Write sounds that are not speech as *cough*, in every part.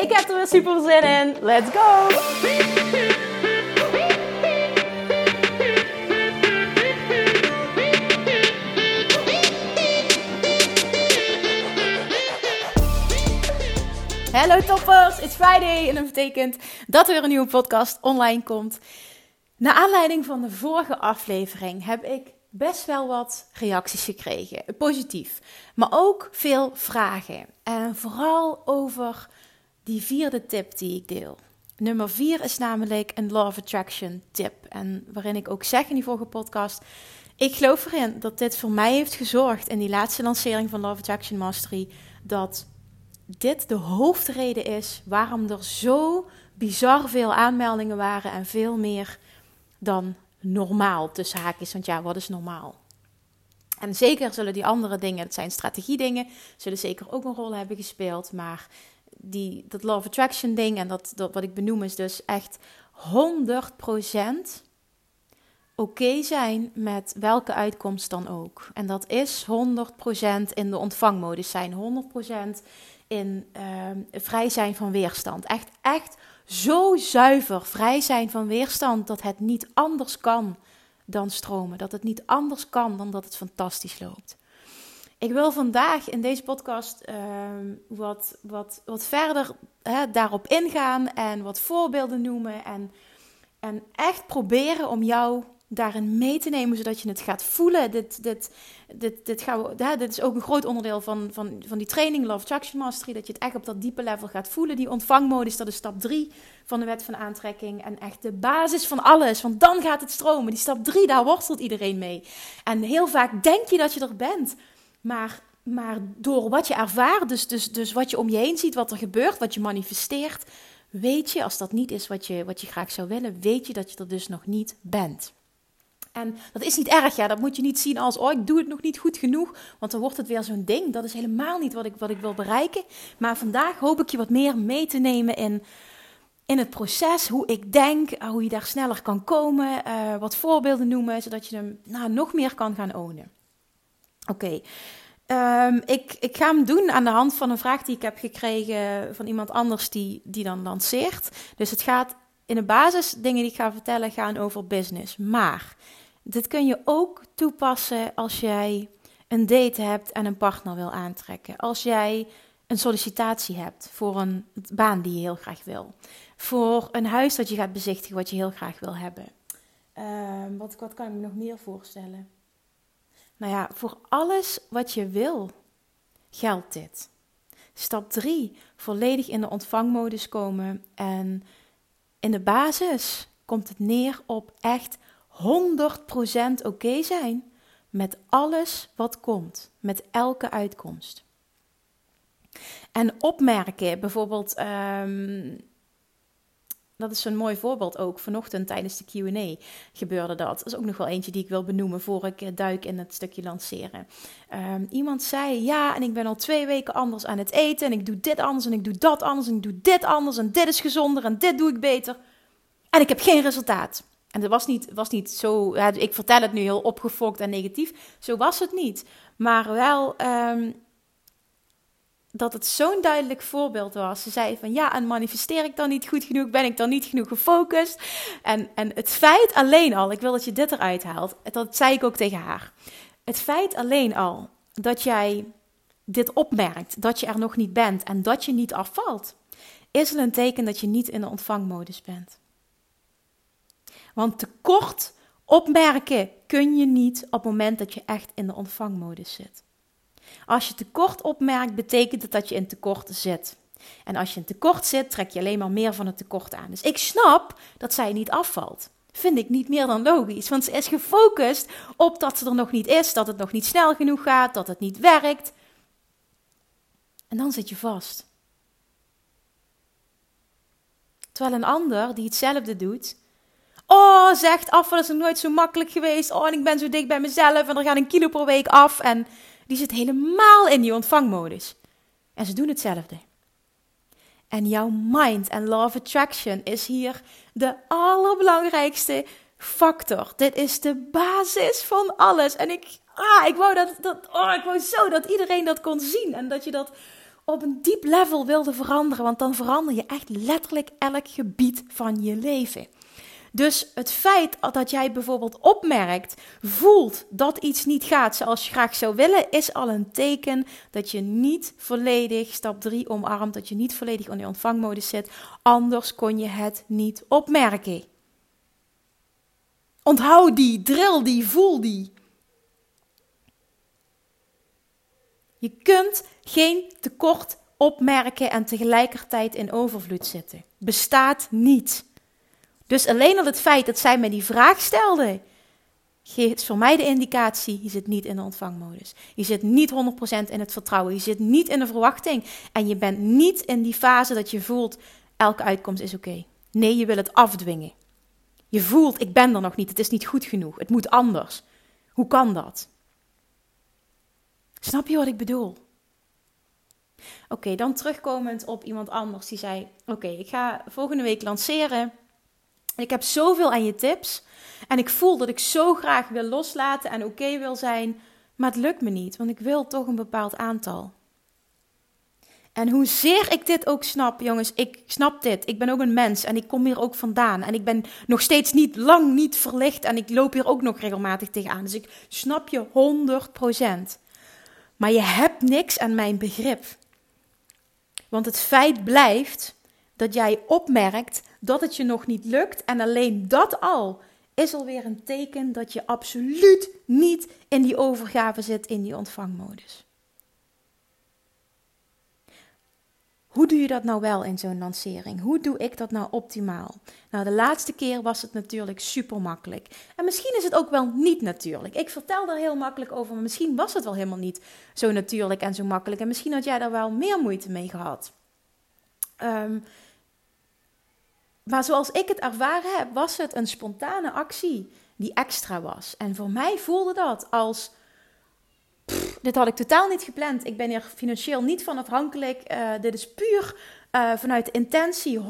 Ik heb er weer super zin in. Let's go! Hallo toppers, it's Friday en dat betekent dat er een nieuwe podcast online komt. Naar aanleiding van de vorige aflevering heb ik best wel wat reacties gekregen, positief, maar ook veel vragen. En vooral over die vierde tip die ik deel. Nummer vier is namelijk een Law of Attraction tip. En waarin ik ook zeg in die vorige podcast. Ik geloof erin dat dit voor mij heeft gezorgd in die laatste lancering van Law of Attraction Mastery. Dat dit de hoofdreden is waarom er zo bizar veel aanmeldingen waren en veel meer dan normaal tussen haakjes. Want ja, wat is normaal? En zeker zullen die andere dingen, dat zijn strategiedingen, zullen zeker ook een rol hebben gespeeld. Maar die, dat of Attraction ding en dat, dat wat ik benoem is dus echt 100% oké zijn met welke uitkomst dan ook. En dat is 100% in de ontvangmodus zijn, 100% in uh, vrij zijn van weerstand. Echt, echt zo zuiver vrij zijn van weerstand dat het niet anders kan dan stromen. Dat het niet anders kan dan dat het fantastisch loopt. Ik wil vandaag in deze podcast ehm, wat, wat, wat verder hè, daarop ingaan en wat voorbeelden noemen. En, en echt proberen om jou daarin mee te nemen, zodat je het gaat voelen. Dit, dit, dit, dit, gaan we, hè, dit is ook een groot onderdeel van, van, van die training, Love Attraction Mastery. Dat je het echt op dat diepe level gaat voelen. Die ontvangmodus, dat is stap 3 van de wet van aantrekking. En echt de basis van alles. Want dan gaat het stromen. Die stap 3, daar worstelt iedereen mee. En heel vaak denk je dat je er bent. Maar, maar door wat je ervaart, dus, dus, dus wat je om je heen ziet, wat er gebeurt, wat je manifesteert, weet je, als dat niet is wat je, wat je graag zou willen, weet je dat je er dus nog niet bent. En dat is niet erg, ja. Dat moet je niet zien als, oh, ik doe het nog niet goed genoeg. Want dan wordt het weer zo'n ding. Dat is helemaal niet wat ik, wat ik wil bereiken. Maar vandaag hoop ik je wat meer mee te nemen in, in het proces. Hoe ik denk, eh, hoe je daar sneller kan komen. Uh, wat voorbeelden noemen, zodat je hem nou, nog meer kan gaan ownen. Oké. Um, ik, ik ga hem doen aan de hand van een vraag die ik heb gekregen van iemand anders die, die dan lanceert. Dus het gaat in de basis, dingen die ik ga vertellen, gaan over business. Maar dit kun je ook toepassen als jij een date hebt en een partner wil aantrekken. Als jij een sollicitatie hebt voor een baan die je heel graag wil. Voor een huis dat je gaat bezichtigen wat je heel graag wil hebben. Um, wat, wat kan ik me nog meer voorstellen? Nou ja, voor alles wat je wil geldt dit. Stap 3, volledig in de ontvangmodus komen. En in de basis komt het neer op echt 100% oké zijn met alles wat komt, met elke uitkomst. En opmerken, bijvoorbeeld um, dat is zo'n mooi voorbeeld ook. Vanochtend tijdens de QA gebeurde dat. Dat is ook nog wel eentje die ik wil benoemen voor ik eh, duik in het stukje lanceren. Um, iemand zei: Ja, en ik ben al twee weken anders aan het eten. En ik doe dit anders en ik doe dat anders. En ik doe dit anders. En dit is gezonder en dit doe ik beter. En ik heb geen resultaat. En dat was niet, was niet zo. Ja, ik vertel het nu heel opgefokt en negatief. Zo was het niet. Maar wel. Um, dat het zo'n duidelijk voorbeeld was. Ze zei van ja, en manifesteer ik dan niet goed genoeg? Ben ik dan niet genoeg gefocust? En, en het feit alleen al, ik wil dat je dit eruit haalt, dat zei ik ook tegen haar. Het feit alleen al dat jij dit opmerkt, dat je er nog niet bent en dat je niet afvalt, is een teken dat je niet in de ontvangmodus bent. Want tekort opmerken kun je niet op het moment dat je echt in de ontvangmodus zit. Als je tekort opmerkt, betekent het dat je in tekort zit. En als je in tekort zit, trek je alleen maar meer van het tekort aan. Dus ik snap dat zij niet afvalt. Vind ik niet meer dan logisch. Want ze is gefocust op dat ze er nog niet is, dat het nog niet snel genoeg gaat, dat het niet werkt. En dan zit je vast. Terwijl een ander die hetzelfde doet, oh, zegt af, dat is nog nooit zo makkelijk geweest. Oh, en ik ben zo dik bij mezelf en er gaat een kilo per week af. En die zit helemaal in die ontvangmodus. En ze doen hetzelfde. En jouw mind en law of attraction is hier de allerbelangrijkste factor. Dit is de basis van alles. En ik, ah, ik wou dat, dat, oh, ik wou zo dat iedereen dat kon zien. En dat je dat op een diep level wilde veranderen. Want dan verander je echt letterlijk elk gebied van je leven. Dus het feit dat jij bijvoorbeeld opmerkt, voelt dat iets niet gaat zoals je graag zou willen, is al een teken dat je niet volledig stap 3 omarmt, dat je niet volledig in de ontvangmodus zit. Anders kon je het niet opmerken. Onthoud die, drill die, voel die. Je kunt geen tekort opmerken en tegelijkertijd in overvloed zitten. Bestaat niet. Dus alleen al het feit dat zij me die vraag stelde, geeft voor mij de indicatie: je zit niet in de ontvangmodus. Je zit niet 100% in het vertrouwen. Je zit niet in de verwachting. En je bent niet in die fase dat je voelt: elke uitkomst is oké. Nee, je wil het afdwingen. Je voelt: ik ben er nog niet. Het is niet goed genoeg. Het moet anders. Hoe kan dat? Snap je wat ik bedoel? Oké, dan terugkomend op iemand anders die zei: Oké, ik ga volgende week lanceren. Ik heb zoveel aan je tips. En ik voel dat ik zo graag wil loslaten en oké wil zijn. Maar het lukt me niet, want ik wil toch een bepaald aantal. En hoezeer ik dit ook snap, jongens, ik snap dit. Ik ben ook een mens en ik kom hier ook vandaan. En ik ben nog steeds niet lang niet verlicht en ik loop hier ook nog regelmatig tegenaan. Dus ik snap je 100%. Maar je hebt niks aan mijn begrip. Want het feit blijft dat jij opmerkt dat het je nog niet lukt. En alleen dat al is alweer een teken dat je absoluut niet in die overgave zit, in die ontvangmodus. Hoe doe je dat nou wel in zo'n lancering? Hoe doe ik dat nou optimaal? Nou, de laatste keer was het natuurlijk super makkelijk. En misschien is het ook wel niet natuurlijk. Ik vertel daar heel makkelijk over, maar misschien was het wel helemaal niet zo natuurlijk en zo makkelijk. En misschien had jij daar wel meer moeite mee gehad. Um, maar zoals ik het ervaren heb, was het een spontane actie die extra was. En voor mij voelde dat als. dit had ik totaal niet gepland. Ik ben er financieel niet van afhankelijk. Uh, dit is puur uh, vanuit intentie 100%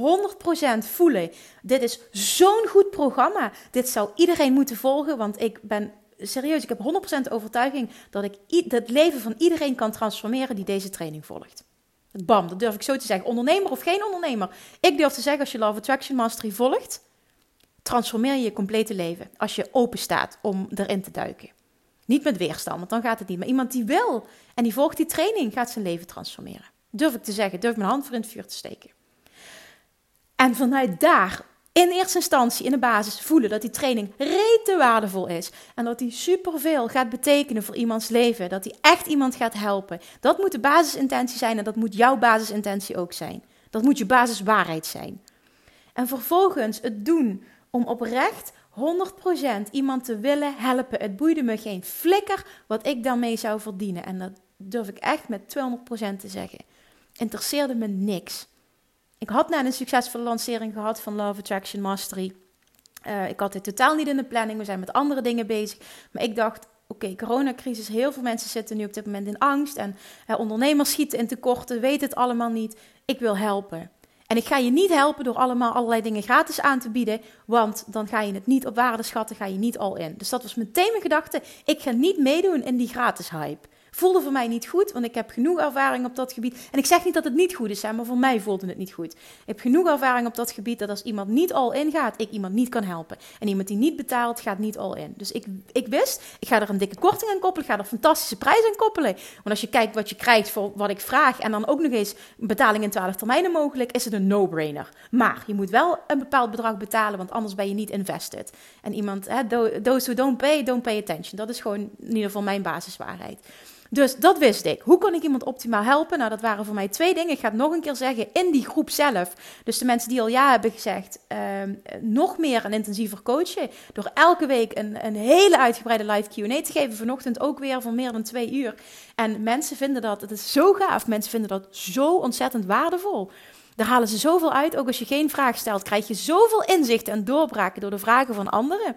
voelen. Dit is zo'n goed programma. Dit zou iedereen moeten volgen. Want ik ben serieus, ik heb 100% overtuiging dat ik het leven van iedereen kan transformeren die deze training volgt. Bam, dat durf ik zo te zeggen. Ondernemer of geen ondernemer. Ik durf te zeggen, als je Love Attraction Mastery volgt, transformeer je je complete leven. Als je open staat om erin te duiken. Niet met weerstand, want dan gaat het niet. Maar iemand die wil en die volgt die training, gaat zijn leven transformeren. Durf ik te zeggen, durf mijn hand voor in het vuur te steken. En vanuit daar in eerste instantie in de basis voelen dat die training rete waardevol is. En dat die superveel gaat betekenen voor iemands leven. Dat die echt iemand gaat helpen. Dat moet de basisintentie zijn en dat moet jouw basisintentie ook zijn. Dat moet je basiswaarheid zijn. En vervolgens het doen om oprecht 100% iemand te willen helpen. Het boeide me geen flikker wat ik daarmee zou verdienen. En dat durf ik echt met 200% te zeggen. Interesseerde me niks. Ik had net een succesvolle lancering gehad van Love Attraction Mastery. Uh, ik had dit totaal niet in de planning. We zijn met andere dingen bezig. Maar ik dacht, oké, coronacrisis. Heel veel mensen zitten nu op dit moment in angst. En ondernemers schieten in tekorten, weten het allemaal niet. Ik wil helpen. En ik ga je niet helpen door allemaal allerlei dingen gratis aan te bieden. Want dan ga je het niet op waarde schatten, ga je niet al in. Dus dat was meteen mijn gedachte. Ik ga niet meedoen in die gratis hype. Voelde voor mij niet goed, want ik heb genoeg ervaring op dat gebied. En ik zeg niet dat het niet goed is, maar voor mij voelde het niet goed. Ik heb genoeg ervaring op dat gebied dat als iemand niet al in gaat, ik iemand niet kan helpen. En iemand die niet betaalt, gaat niet al in. Dus ik, ik wist, ik ga er een dikke korting aan koppelen, ik ga er een fantastische prijs aan koppelen. Want als je kijkt wat je krijgt voor wat ik vraag en dan ook nog eens betaling in 12 termijnen mogelijk, is het een no-brainer. Maar je moet wel een bepaald bedrag betalen, want anders ben je niet invested. En iemand, hè, those who don't pay, don't pay attention. Dat is gewoon in ieder geval mijn basiswaarheid. Dus dat wist ik. Hoe kon ik iemand optimaal helpen? Nou, dat waren voor mij twee dingen. Ik ga het nog een keer zeggen. In die groep zelf, dus de mensen die al ja hebben gezegd, ehm, nog meer en intensiever coachen. Door elke week een, een hele uitgebreide live QA te geven. Vanochtend ook weer van meer dan twee uur. En mensen vinden dat, het is zo gaaf. Mensen vinden dat zo ontzettend waardevol. Daar halen ze zoveel uit. Ook als je geen vraag stelt, krijg je zoveel inzichten en doorbraken door de vragen van anderen.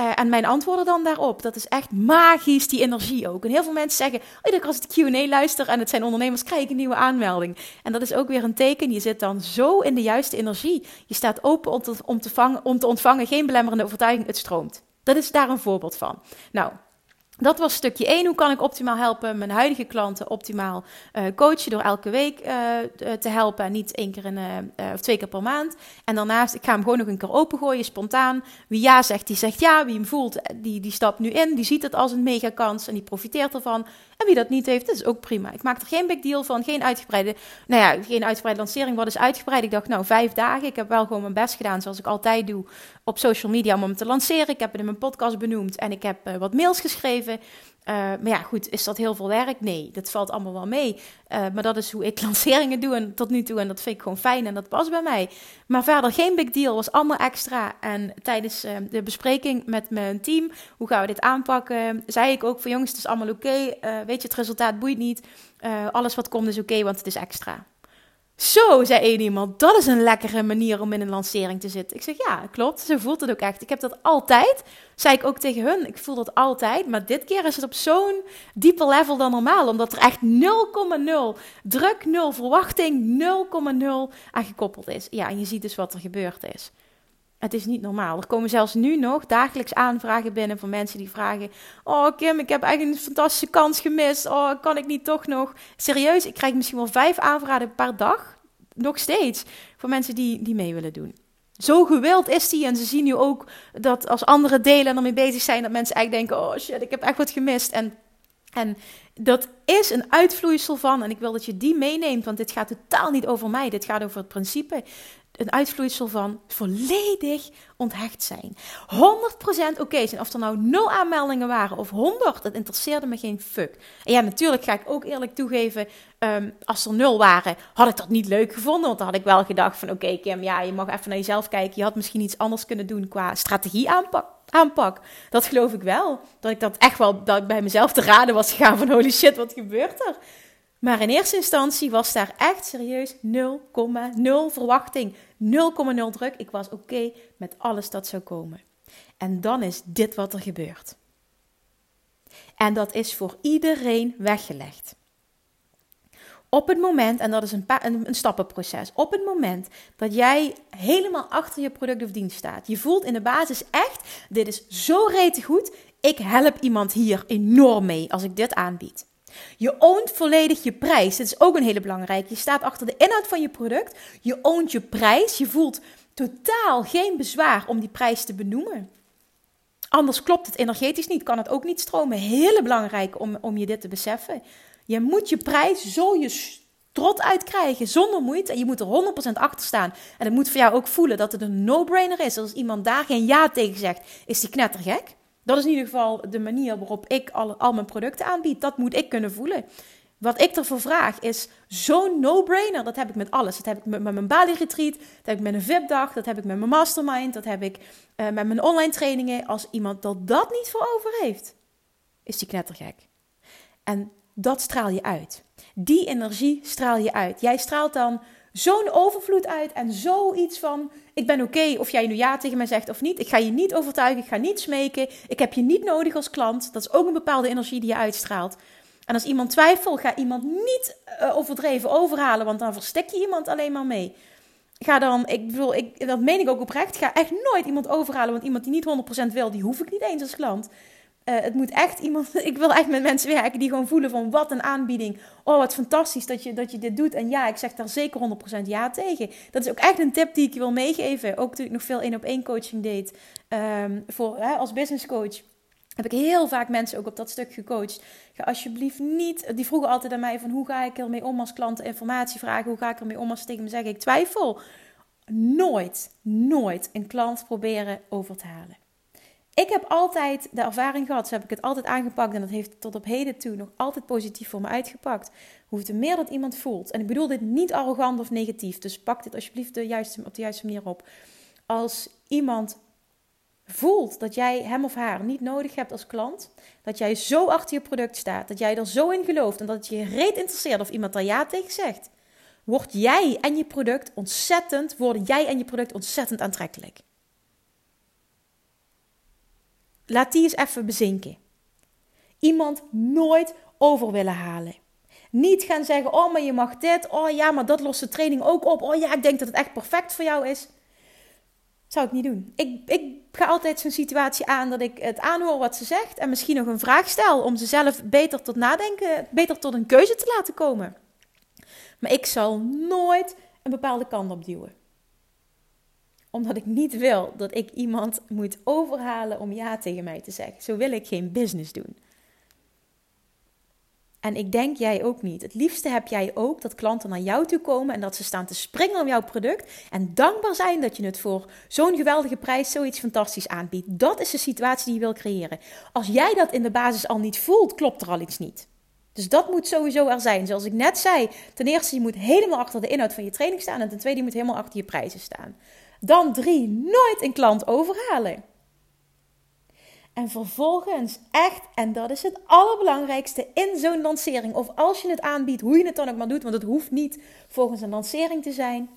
Uh, en mijn antwoorden dan daarop, dat is echt magisch, die energie ook. En heel veel mensen zeggen, oh, als ik de Q&A luister en het zijn ondernemers, krijg ik een nieuwe aanmelding. En dat is ook weer een teken, je zit dan zo in de juiste energie. Je staat open om te, om om te ontvangen, geen belemmerende overtuiging, het stroomt. Dat is daar een voorbeeld van. Nou, dat was stukje 1. Hoe kan ik optimaal helpen mijn huidige klanten optimaal uh, coachen door elke week uh, te helpen en niet één keer in, uh, of twee keer per maand. En daarnaast, ik ga hem gewoon nog een keer opengooien, spontaan. Wie ja zegt, die zegt ja. Wie hem voelt, die, die stapt nu in. Die ziet het als een mega kans en die profiteert ervan. En wie dat niet heeft, dat is ook prima. Ik maak er geen big deal van, geen uitgebreide, nou ja, geen uitgebreide lancering. Wat is uitgebreid? Ik dacht, nou, vijf dagen. Ik heb wel gewoon mijn best gedaan, zoals ik altijd doe, op social media om hem te lanceren. Ik heb het in mijn podcast benoemd en ik heb uh, wat mails geschreven. Uh, maar ja, goed, is dat heel veel werk? Nee, dat valt allemaal wel mee. Uh, maar dat is hoe ik *laughs* lanceringen doe en tot nu toe. En dat vind ik gewoon fijn en dat past bij mij. Maar verder geen big deal, was allemaal extra. En tijdens uh, de bespreking met mijn team, hoe gaan we dit aanpakken, zei ik ook van jongens, het is allemaal oké. Weet je, het resultaat boeit niet. alles wat komt is oké, want het is extra. Zo, zei één iemand, dat is een lekkere manier om in een lancering te zitten. Ik zeg, ja, klopt, zo voelt het ook echt. Ik heb dat altijd, zei ik ook tegen hun, ik voel dat altijd. Maar dit keer is het op zo'n dieper level dan normaal. Omdat er echt 0,0 druk, 0 verwachting, 0,0 aan gekoppeld is. Ja, en je ziet dus wat er gebeurd is. Het is niet normaal. Er komen zelfs nu nog dagelijks aanvragen binnen van mensen die vragen: Oh, Kim, ik heb eigenlijk een fantastische kans gemist. Oh, kan ik niet toch nog? Serieus, ik krijg misschien wel vijf aanvragen per dag. Nog steeds. Voor mensen die, die mee willen doen. Zo gewild is die. En ze zien nu ook dat als anderen delen en ermee bezig zijn, dat mensen eigenlijk denken: Oh shit, ik heb echt wat gemist. En, en dat is een uitvloeisel van. En ik wil dat je die meeneemt, want dit gaat totaal niet over mij. Dit gaat over het principe een uitvloeisel van volledig onthecht zijn. 100% oké zijn. Of er nou nul aanmeldingen waren of 100, dat interesseerde me geen fuck. En ja, natuurlijk ga ik ook eerlijk toegeven, um, als er nul waren, had ik dat niet leuk gevonden. Want dan had ik wel gedacht van, oké Kim, ja, je mag even naar jezelf kijken. Je had misschien iets anders kunnen doen qua strategie aanpak. aanpak. Dat geloof ik wel. Dat ik dat echt wel, dat ik bij mezelf te raden was gegaan van, holy shit, wat gebeurt er? Maar in eerste instantie was daar echt serieus 0,0 verwachting. 0,0 druk. Ik was oké met alles dat zou komen. En dan is dit wat er gebeurt. En dat is voor iedereen weggelegd. Op het moment, en dat is een, een, een, stappenproces, op het moment dat jij helemaal achter je product of dienst staat, je voelt in de basis echt, dit is zo rete goed, ik help iemand hier enorm mee als ik dit aanbied. Je oont volledig je prijs. Dit is ook een hele belangrijke. Je staat achter de inhoud van je product. Je oont je prijs. Je voelt totaal geen bezwaar om die prijs te benoemen. Anders klopt het energetisch niet, kan het ook niet stromen. Hele belangrijk om, om je dit te beseffen. Je moet je prijs zo je trot uitkrijgen, zonder moeite. En je moet er 100% achter staan. En het moet voor jou ook voelen dat het een no-brainer is. Als iemand daar geen ja tegen zegt, is die knettergek. Dat is in ieder geval de manier waarop ik al, al mijn producten aanbied. Dat moet ik kunnen voelen. Wat ik ervoor vraag is zo'n no-brainer. Dat heb ik met alles. Dat heb ik met, mijn Bali Retreat. Dat heb ik met een VIP-dag. Dat heb ik met mijn mastermind. Dat heb ik uh, met mijn online trainingen. Als iemand dat dat niet voor over heeft, is die knettergek. En dat straal je uit. Die energie straal je uit. Jij straalt dan zo'n overvloed uit en zoiets van: ik ben oké of jij nu ja tegen mij zegt of niet. Ik ga je niet overtuigen, ik ga niet smeken. Ik heb je niet nodig als klant. Dat is ook een bepaalde energie die je uitstraalt. En als iemand twijfelt, ga iemand niet uh, overdreven overhalen, want dan verstek je iemand alleen maar mee. Ga dan, ik bedoel, ik, dat meen ik ook oprecht, ga echt nooit iemand overhalen, want iemand die niet 100% wil, die hoef ik niet eens als klant. Uh, het moet echt iemand. *laughs* Ik wil echt met mensen werken die gewoon voelen van wat een aanbieding. Oh, wat fantastisch dat je, dat je dit doet. En ja, ik zeg daar zeker 100% ja tegen. Dat is ook echt een tip die ik je wil meegeven. Ook toen ik nog veel één op één coaching deed. Um, voor, hè, als business coach. Heb ik heel vaak mensen ook op dat stuk gecoacht. Ga alsjeblieft niet. Die vroegen altijd aan mij: van hoe ga ik ermee om als klanten informatie vragen? Hoe ga ik ermee om als tegen me zeggen: ik twijfel. Nooit, nooit een klant proberen over te halen. Ik heb altijd de ervaring gehad, zo heb ik het altijd aangepakt en dat heeft tot op heden toe nog altijd positief voor me uitgepakt. Hoeft er meer dat iemand voelt. En ik bedoel dit niet arrogant of negatief, dus pak dit alsjeblieft de juiste, op de juiste manier op. Als iemand voelt dat jij hem of haar niet nodig hebt als klant, dat jij zo achter je product staat, dat jij er zo in gelooft en dat het je reet interesseert of iemand er ja tegen zegt, word jij en je product ontzettend, worden jij en je product ontzettend aantrekkelijk. Laat die eens even bezinken. Iemand nooit over willen halen. Niet gaan zeggen, oh maar je mag dit, oh ja, maar dat lost de training ook op, oh ja, ik denk dat het echt perfect voor jou is. Zou ik niet doen. Ik, ik ga altijd zo'n situatie aan dat ik het aanhoor wat ze zegt en misschien nog een vraag stel om ze zelf beter tot nadenken, beter tot een keuze te laten komen. Maar ik zal nooit een bepaalde kant op duwen. Omdat ik niet wil dat ik iemand moet overhalen om ja tegen mij te zeggen. Zo wil ik geen business doen. En ik denk jij ook niet. Het liefste heb jij ook dat klanten naar jou toe komen en dat ze staan te springen om jouw product en dankbaar zijn dat je het voor zo'n geweldige prijs zoiets fantastisch aanbiedt. Dat is de situatie die je wil creëren. Als jij dat in de basis al niet voelt, klopt er al iets niet. Dus dat moet sowieso er zijn. Zoals ik net zei, ten eerste je moet helemaal achter de inhoud van je training staan en ten tweede je moet helemaal achter je prijzen staan. Dan drie, nooit een klant overhalen. En vervolgens echt, en dat is het allerbelangrijkste in zo'n lancering, of als je het aanbiedt, hoe je het dan ook maar doet, want het hoeft niet volgens een lancering te zijn.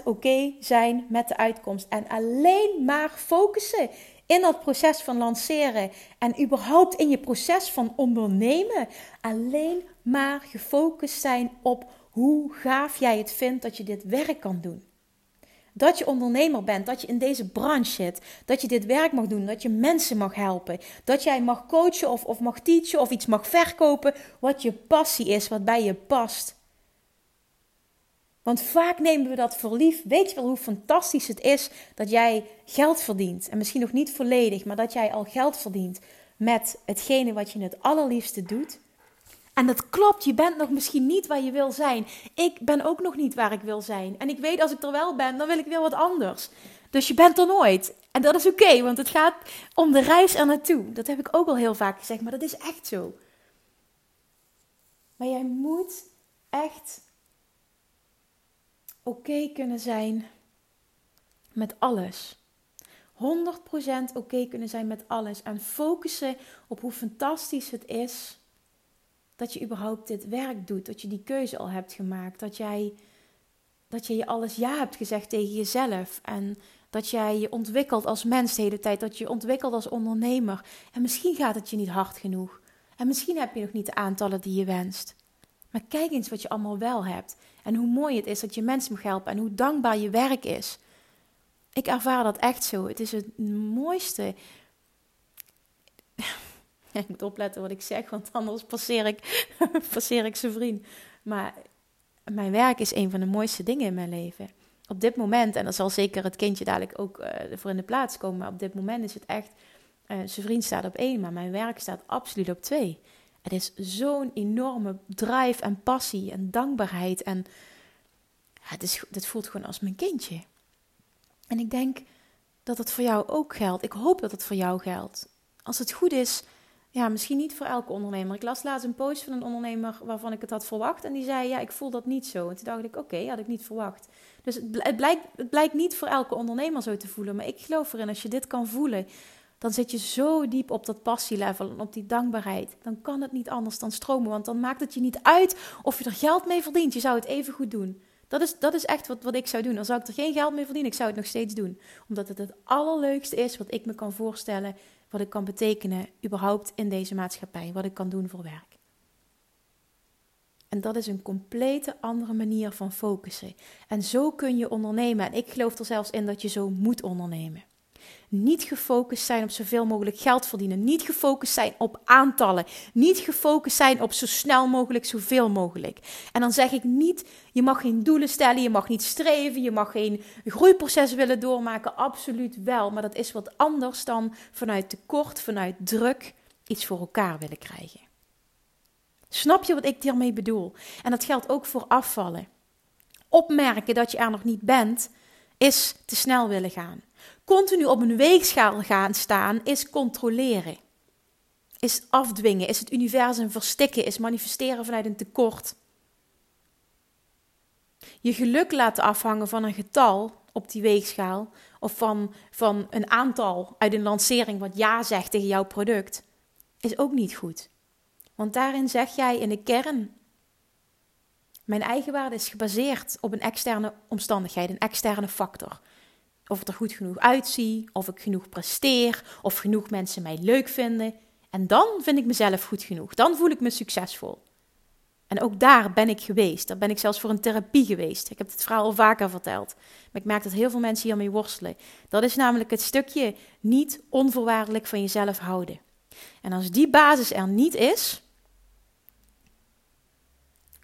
100% oké zijn met de uitkomst en alleen maar focussen in dat proces van lanceren en überhaupt in je proces van ondernemen. Alleen maar gefocust zijn op hoe gaaf jij het vindt dat je dit werk kan doen dat je ondernemer bent, dat je in deze branche zit, dat je dit werk mag doen, dat je mensen mag helpen, dat jij mag coachen of, of mag teachen of iets mag verkopen wat je passie is, wat bij je past. Want vaak nemen we dat voor lief. Weet je wel hoe fantastisch het is dat jij geld verdient? En misschien nog niet volledig, maar dat jij al geld verdient met hetgene wat je het allerliefste doet. En dat klopt, je bent nog misschien niet waar je wil zijn. Ik ben ook nog niet waar ik wil zijn. En ik weet als ik er wel ben, dan wil ik weer wat anders. Dus je bent er nooit. En dat is oké, want het gaat om de reis er naartoe. Dat heb ik ook al heel vaak gezegd, maar dat is echt zo. Maar jij moet echt oké kunnen zijn met alles. 100% oké kunnen zijn met alles. En focussen op hoe fantastisch het is dat je überhaupt dit werk doet, dat je die keuze al hebt gemaakt, dat jij dat je je alles ja hebt gezegd tegen jezelf en dat jij je ontwikkelt als mens de hele tijd, dat je je ontwikkelt als ondernemer. En misschien gaat het je niet hard genoeg. En misschien heb je nog niet de aantallen die je wenst. Maar kijk eens wat je allemaal wel hebt. En hoe mooi het is dat je mensen mag helpen en hoe dankbaar je werk is. Ik ervaar dat echt zo. Het is het mooiste *laughs* ik moet opletten wat ik zeg, want anders passeer ik, *laughs* passeer ik zijn vriend. Maar mijn werk is een van de mooiste dingen in mijn leven. Op dit moment, en dan zal zeker het kindje dadelijk ook uh, voor in de plaats komen, maar op dit moment is het echt, uh, zijn vriend staat op één, maar mijn werk staat absoluut op twee. Het is zo'n enorme drive en passie en dankbaarheid en het, is, het voelt gewoon als mijn kindje. En ik denk dat het voor jou ook geldt. Ik hoop dat het voor jou geldt. Als het goed is, ja, misschien niet voor elke ondernemer. Ik las laatst een post van een ondernemer waarvan ik het had verwacht. En die zei, ja, ik voel dat niet zo. En toen dacht ik, oké, had ik niet verwacht. Dus het blijkt, het blijkt niet voor elke ondernemer zo te voelen. Maar ik geloof erin, als je dit kan voelen, dan zit je zo diep op dat passielevel en op die dankbaarheid. Dan kan het niet anders dan stromen. Want dan maakt het je niet uit of je er geld mee verdient. Je zou het even goed doen. Dat is, dat is echt wat, wat ik zou doen. Dan zou ik er geen geld mee verdienen, ik zou het nog steeds doen. Omdat het het allerleukste is wat ik me kan voorstellen wat ik kan betekenen überhaupt in deze maatschappij, wat ik kan doen voor werk. En dat is een complete andere manier van focussen. En zo kun je ondernemen. En ik geloof er zelfs in dat je zo moet ondernemen. Niet gefocust zijn op zoveel mogelijk geld verdienen. Niet gefocust zijn op aantallen. Niet gefocust zijn op zo snel mogelijk zoveel mogelijk. En dan zeg ik niet, je mag geen doelen stellen, je mag niet streven, je mag geen groeiproces willen doormaken. Absoluut wel. Maar dat is wat anders dan vanuit tekort, vanuit druk iets voor elkaar willen krijgen. Snap je wat ik hiermee bedoel? En dat geldt ook voor afvallen. Opmerken dat je er nog niet bent, is te snel willen gaan continu op een weegschaal gaan staan is controleren. Is afdwingen, is het universum verstikken, is manifesteren vanuit een tekort. Je geluk laten afhangen van een getal op die weegschaal of van, van een aantal uit een lancering wat ja zegt tegen jouw product, is ook niet goed. Want daarin zeg jij in de kern Mijn eigenwaarde is gebaseerd op een externe omstandigheid, een externe factor. Of ik er goed genoeg uitzie, of ik genoeg presteer, of genoeg mensen mij leuk vinden. En dan vind ik mezelf goed genoeg. Dan voel ik me succesvol. En ook daar ben ik geweest. Daar ben ik zelfs voor een therapie geweest. Ik heb het verhaal al vaker verteld. Maar ik merk dat heel veel mensen hiermee worstelen. Dat is namelijk het stukje niet onvoorwaardelijk van jezelf houden. En als die basis er niet is,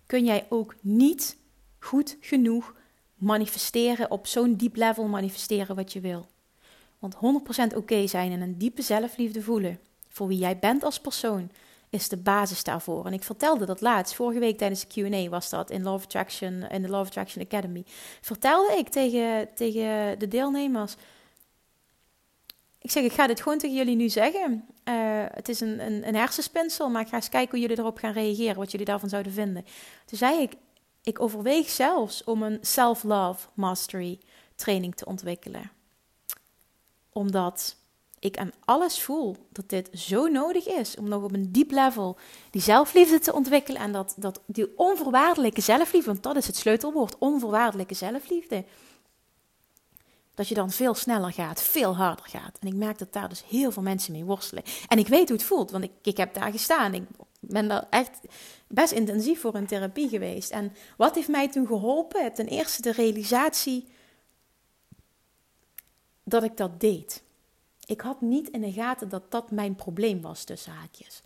kun jij ook niet goed genoeg manifesteren, op zo'n diep level manifesteren wat je wil. Want 100% oké zijn en een diepe zelfliefde voelen voor wie jij bent als persoon is de basis daarvoor. En ik vertelde dat laatst, vorige week tijdens de Q&A was dat in Love Attraction, in de Love Attraction Academy. Vertelde ik tegen, tegen de deelnemers, ik zeg, ik ga dit gewoon tegen jullie nu zeggen. Uh, het is een, een, een hersenspinsel, maar ik ga eens kijken hoe jullie erop gaan reageren, wat jullie daarvan zouden vinden. Toen zei ik, ik overweeg zelfs om een self-love mastery training te ontwikkelen. Omdat ik aan alles voel dat dit zo nodig is om nog op een diep level die zelfliefde te ontwikkelen en dat, dat die onvoorwaardelijke zelfliefde, want dat is het sleutelwoord, onvoorwaardelijke zelfliefde, dat je dan veel sneller gaat, veel harder gaat. En ik merk dat daar dus heel veel mensen mee worstelen. En ik weet hoe het voelt, want ik, ik heb daar gestaan. Ik ben daar echt best intensief voor een therapie geweest. En wat heeft mij toen geholpen? Ten eerste de realisatie dat ik dat deed. Ik had niet in de gaten dat dat mijn probleem was, tussen haakjes.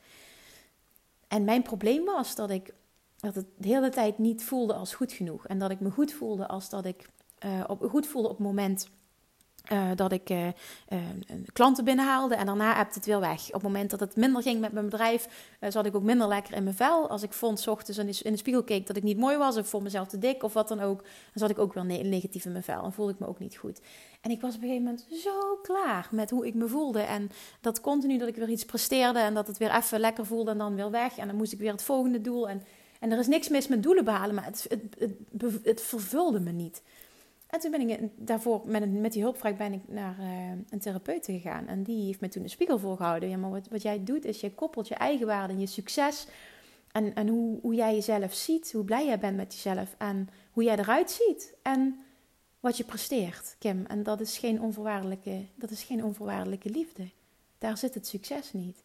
En mijn probleem was dat ik dat het de hele tijd niet voelde als goed genoeg. En dat ik me goed voelde als dat ik uh, op, goed voelde op het moment uh, dat ik uh, klanten binnenhaalde en daarna hebt het weer weg. Op het moment dat het minder ging met mijn bedrijf, zat ik ook minder lekker in mijn vel. Als ik vond, ochtends in de, in de spiegel keek dat ik niet mooi was, of vond mezelf te dik of wat dan ook, dan zat ik ook weer negatief in mijn vel en voelde ik me ook niet goed. En ik was op een gegeven moment zo klaar met hoe ik me voelde. En dat continu dat ik weer iets presteerde en dat het weer even lekker voelde en dan weer weg. En dan moest ik weer het volgende doel. En, en er is niks mis met doelen behalen, maar het, het, het vervulde me niet. En toen ben ik daarvoor, met, met die hulpvraag, ben ik naar uh, een therapeut gegaan. En die heeft me toen een spiegel voorgehouden. Ja, maar wat, wat jij doet, is je koppelt je eigen waarde en je succes. En, en hoe, hoe jij jezelf ziet, hoe blij jij bent met jezelf. En hoe jij eruit ziet. En wat je presteert, Kim. En dat is geen onvoorwaardelijke, dat is geen onvoorwaardelijke liefde. Daar zit het succes niet.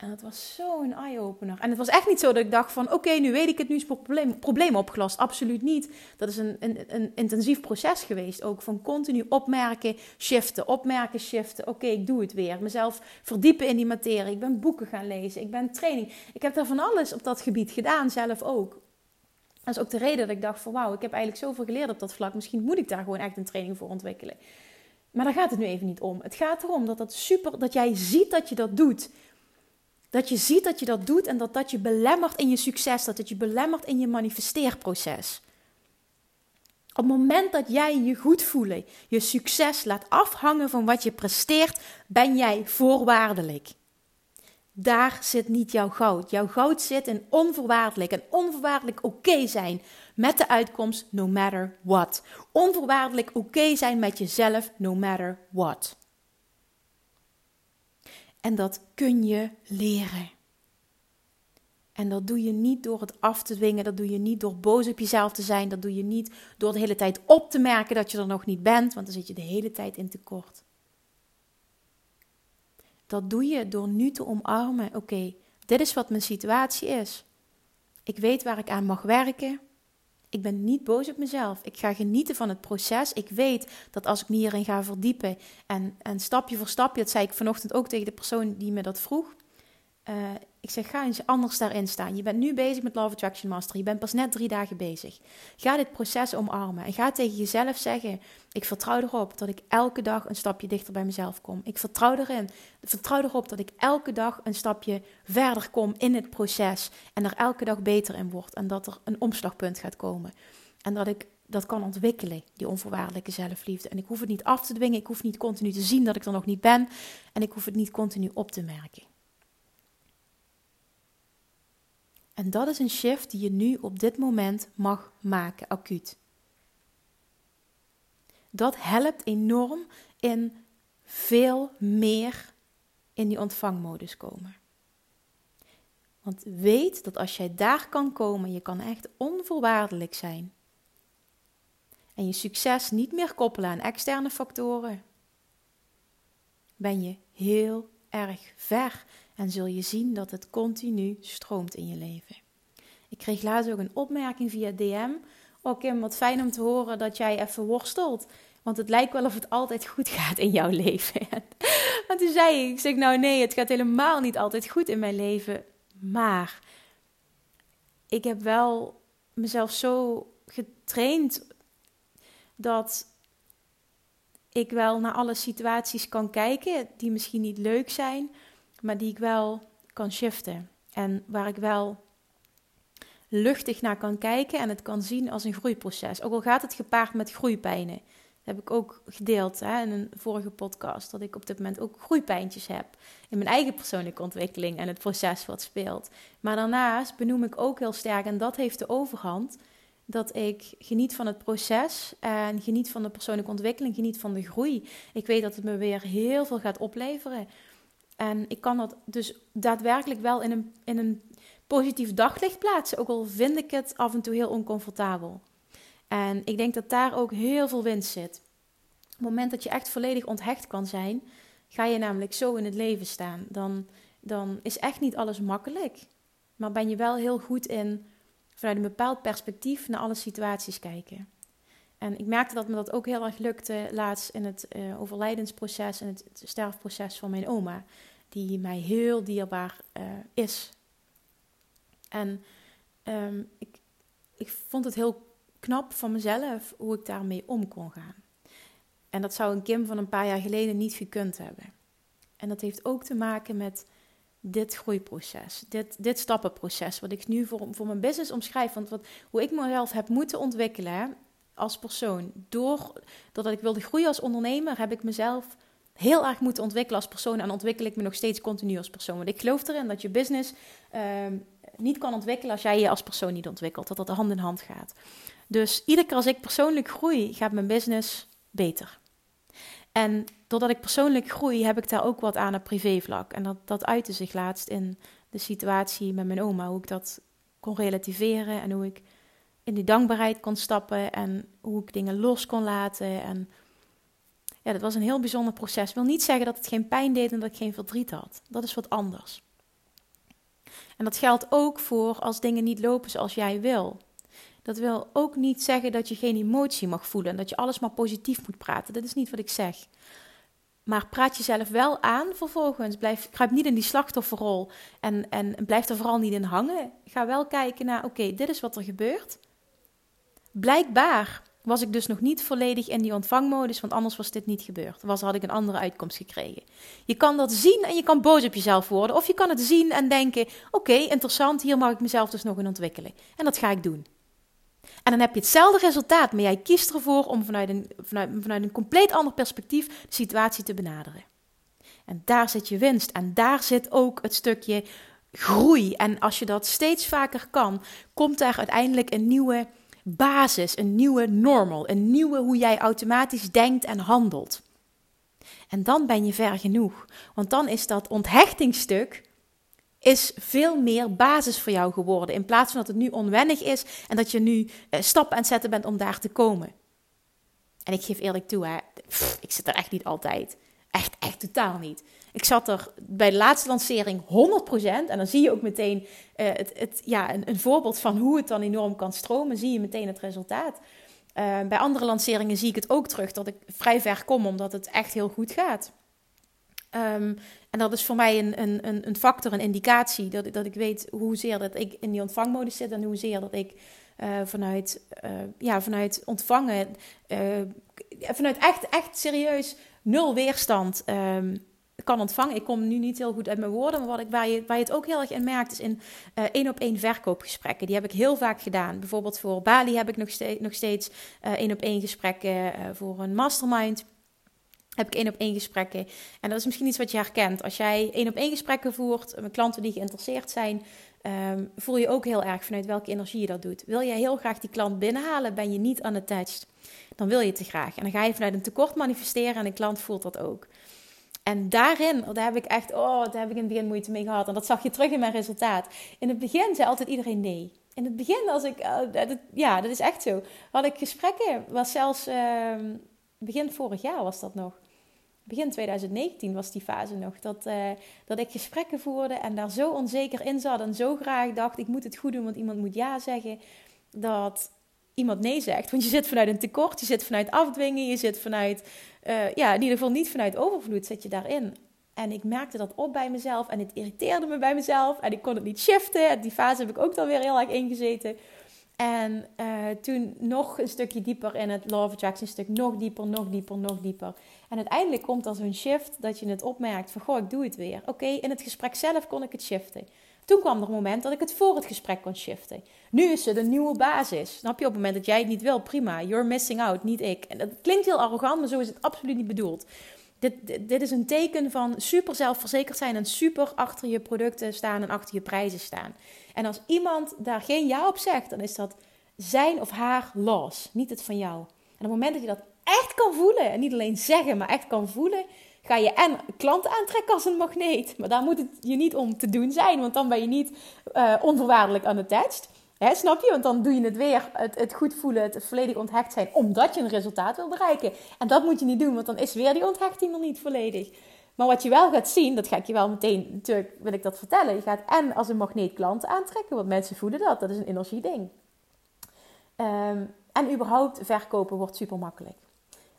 En dat was zo'n eye-opener. En het was echt niet zo dat ik dacht van... oké, nu weet ik het, nu is het probleem, probleem opgelost. Absoluut niet. Dat is een, een, een intensief proces geweest. Ook van continu opmerken, shiften, opmerken, shiften. Oké, ik doe het weer. Mezelf verdiepen in die materie. Ik ben boeken gaan lezen. Ik ben training. Ik heb daar van alles op dat gebied gedaan, zelf ook. Dat is ook de reden dat ik dacht van... wauw, ik heb eigenlijk zoveel geleerd op dat vlak. Misschien moet ik daar gewoon echt een training voor ontwikkelen. Maar daar gaat het nu even niet om. Het gaat erom dat, dat, super, dat jij ziet dat je dat doet dat je ziet dat je dat doet en dat dat je belemmert in je succes, dat het je belemmert in je manifesteerproces. Op het moment dat jij je goed voelen, je succes laat afhangen van wat je presteert, ben jij voorwaardelijk. Daar zit niet jouw goud. Jouw goud zit in onvoorwaardelijk en onvoorwaardelijk oké zijn met de uitkomst, no matter what. Onvoorwaardelijk oké zijn met jezelf, no matter what. En dat kun je leren. En dat doe je niet door het af te dwingen, dat doe je niet door boos op jezelf te zijn, dat doe je niet door de hele tijd op te merken dat je er nog niet bent, want dan zit je de hele tijd in tekort. Dat doe je door nu te omarmen, oké, dit is wat mijn situatie is. Ik weet waar ik aan mag werken. Ik ben niet boos op mezelf. Ik ga genieten van het proces. Ik weet dat als ik me hierin ga verdiepen en, en stapje voor stapje, dat zei ik vanochtend ook tegen de persoon die me dat vroeg. Uh, ik zeg, ga eens anders daarin staan. Je bent nu bezig met Love Attraction Master. Je bent pas net drie dagen bezig. Ga dit proces omarmen. En ga tegen jezelf zeggen: Ik vertrouw erop dat ik elke dag een stapje dichter bij mezelf kom. Ik vertrouw erin. Vertrouw erop dat ik elke dag een stapje verder kom in het proces. En er elke dag beter in word. En dat er een omslagpunt gaat komen. En dat ik dat kan ontwikkelen, die onvoorwaardelijke zelfliefde. En ik hoef het niet af te dwingen. Ik hoef niet continu te zien dat ik er nog niet ben. En ik hoef het niet continu op te merken. En dat is een shift die je nu op dit moment mag maken, acuut. Dat helpt enorm in veel meer in die ontvangmodus komen. Want weet dat als jij daar kan komen, je kan echt onvoorwaardelijk zijn. En je succes niet meer koppelen aan externe factoren. Ben je heel erg ver en zul je zien dat het continu stroomt in je leven. Ik kreeg laatst ook een opmerking via DM. Oh Kim, wat fijn om te horen dat jij even worstelt. Want het lijkt wel of het altijd goed gaat in jouw leven. *laughs* en toen zei ik, ik zeg nou nee, het gaat helemaal niet altijd goed in mijn leven. Maar ik heb wel mezelf zo getraind dat ik wel naar alle situaties kan kijken die misschien niet leuk zijn, maar die ik wel kan shiften. En waar ik wel luchtig naar kan kijken en het kan zien als een groeiproces. Ook al gaat het gepaard met groeipijnen. Dat heb ik ook gedeeld hè, in een vorige podcast. Dat ik op dit moment ook groeipijntjes heb. In mijn eigen persoonlijke ontwikkeling en het proces wat speelt. Maar daarnaast benoem ik ook heel sterk, en dat heeft de overhand. Dat ik geniet van het proces en geniet van de persoonlijke ontwikkeling, geniet van de groei. Ik weet dat het me weer heel veel gaat opleveren. En ik kan dat dus daadwerkelijk wel in een, in een positief daglicht plaatsen. Ook al vind ik het af en toe heel oncomfortabel. En ik denk dat daar ook heel veel winst zit. Op het moment dat je echt volledig onthecht kan zijn, ga je namelijk zo in het leven staan. Dan, dan is echt niet alles makkelijk. Maar ben je wel heel goed in vanuit een bepaald perspectief naar alle situaties kijken. En ik merkte dat me dat ook heel erg lukte laatst in het uh, overlijdensproces en het, het, sterfproces van mijn oma, die mij heel dierbaar uh, is. En um, ik, ik vond het heel knap van mezelf hoe ik daarmee om kon gaan. En dat zou een Kim van een paar jaar geleden niet gekund hebben. En dat heeft ook te maken met dit groeiproces, dit, dit stappenproces, wat ik nu voor, voor mijn business omschrijf. Want wat, hoe ik mezelf heb moeten ontwikkelen als persoon. Door, doordat ik wilde groeien als ondernemer, heb ik mezelf heel erg moeten ontwikkelen als persoon. En ontwikkel ik me nog steeds continu als persoon. Want ik geloof erin dat je business ehm, niet kan ontwikkelen als jij je als persoon niet ontwikkelt. Dat dat hand in hand gaat. Dus iedere keer als ik persoonlijk groei, gaat mijn business beter. En doordat ik persoonlijk groei, heb ik daar ook wat aan op privévlak. En dat, dat uitte zich laatst in de situatie met mijn oma. Hoe ik dat kon relativeren en hoe ik in die dankbaarheid kon stappen en hoe ik dingen los kon laten. En ja, dat was een heel bijzonder proces. Wil niet zeggen dat het geen pijn deed en dat ik geen verdriet had. Dat is wat anders. En dat geldt ook voor als dingen niet lopen zoals jij wil. Dat wil ook niet zeggen dat je geen emotie mag voelen en dat je alles maar positief moet praten. Dat is niet wat ik zeg. Maar praat jezelf wel aan vervolgens. Blijf, kruip niet in die slachtofferrol en, en, blijf er vooral niet in hangen. Ga wel kijken naar, oké, dit is wat er gebeurt. Blijkbaar was ik dus nog niet volledig in die ontvangmodus, want anders was dit niet gebeurd. Was had ik een andere uitkomst gekregen. Je kan dat zien en je kan boos op jezelf worden. Of je kan het zien en denken, oké, interessant, hier mag ik mezelf dus nog in ontwikkelen. En dat ga ik doen. En dan heb je hetzelfde resultaat, maar jij kiest ervoor om vanuit een, vanuit, vanuit een compleet ander perspectief de situatie te benaderen. En daar zit je winst en daar zit ook het stukje groei. En als je dat steeds vaker kan, komt daar uiteindelijk een nieuwe basis, een nieuwe normal, een nieuwe hoe jij automatisch denkt en handelt. En dan ben je ver genoeg, want dan is dat onthechtingsstuk is veel meer basis voor jou geworden. In plaats van dat het nu onwennig is en dat je nu uh, stappen aan het zetten bent om daar te komen. En ik geef eerlijk toe, hè, ik zit er echt niet altijd. Totaal niet. Ik zat er bij de laatste lancering 100%. En dan zie je ook meteen uh, het, het, ja, een, een, voorbeeld van hoe het dan enorm kan stromen. Zie je meteen het resultaat. Uh, bij andere lanceringen zie ik het ook terug dat ik vrij ver kom, omdat het echt heel goed gaat. Um, en dat is voor mij een, een, een factor, een indicatie, dat, dat ik weet hoezeer dat ik in die ontvangmodus zit en hoezeer dat ik uh, vanuit, ja, vanuit ontvangen, vanuit echt, echt serieus nul weerstand um, kan ontvangen. Ik kom nu niet heel goed uit mijn woorden, maar wat ik, waar, je, waar je het ook heel erg in merkt, is in één op één verkoopgesprekken. Die heb ik heel vaak gedaan. Bijvoorbeeld voor Bali heb ik nog, steeds, nog steeds één op één gesprekken voor een mastermind heb ik één op één gesprekken. En dat is misschien iets wat je herkent. Als jij één op één gesprekken voert met klanten die geïnteresseerd zijn, um, voel je ook heel erg vanuit welke energie je dat doet. Wil jij heel graag die klant binnenhalen, ben je niet unattached. Dan wil je het te graag. En dan ga je vanuit een tekort manifesteren en de klant voelt dat ook. En daarin, daar heb ik echt, oh, daar heb ik in het begin moeite mee gehad. En dat zag je terug in mijn resultaat. In het begin zei altijd iedereen nee. In het begin, als ik, dat, ja, dat is echt zo. Had ik gesprekken, was zelfs uh, begin vorig jaar was dat nog. Begin 2019 was die fase nog. Dat, uh, dat ik gesprekken voerde en daar zo onzeker in zat. En zo graag dacht, ik moet het goed doen, want iemand moet ja zeggen. Dat iemand nee zegt. Want je zit vanuit een tekort, je zit vanuit afdwingen, je zit vanuit, uh, ja, in ieder geval niet vanuit overvloed zit je daarin. En ik merkte dat op bij mezelf en het irriteerde me bij mezelf en ik kon het niet shiften. Die fase heb ik ook dan weer heel erg ingezeten. En uh, toen nog een stukje dieper in het Law of Attraction stuk, nog dieper, nog dieper, nog dieper. En uiteindelijk komt er zo'n shift dat je het opmerkt van, goh, ik doe het weer. Oké, in het gesprek zelf kon ik het shiften. Toen kwam er een moment dat ik het voor het gesprek kon shiften. Nu is het een nieuwe basis. Snap je? Op het moment dat jij het niet wil, prima. You're missing out, niet ik. En dat klinkt heel arrogant, maar zo is het absoluut niet bedoeld. Dit, dit, is een teken van super zelfverzekerd zijn en super achter je producten staan en achter je prijzen staan. En als iemand daar geen ja op zegt, dan is dat zijn of haar loss, niet het van jou. En op het moment dat je dat echt kan voelen, en niet alleen zeggen, maar echt kan voelen, ga je en klanten aantrekken als een magneet. Maar daar moet het je niet om te doen zijn, want dan ben je niet uh, onvoorwaardelijk unattached. Hè, snap je? Want dan doe je het weer, het, het goed voelen, het volledig onthecht zijn, omdat je een resultaat wil bereiken. En dat moet je niet doen, want dan is weer die onthechting nog niet volledig. Maar wat je wel gaat zien, dat ga ik je wel meteen, natuurlijk wil ik dat vertellen. Je gaat en als een magneet klanten aantrekken, want mensen voelen dat, dat is een energieding. Um, en überhaupt verkopen wordt super makkelijk.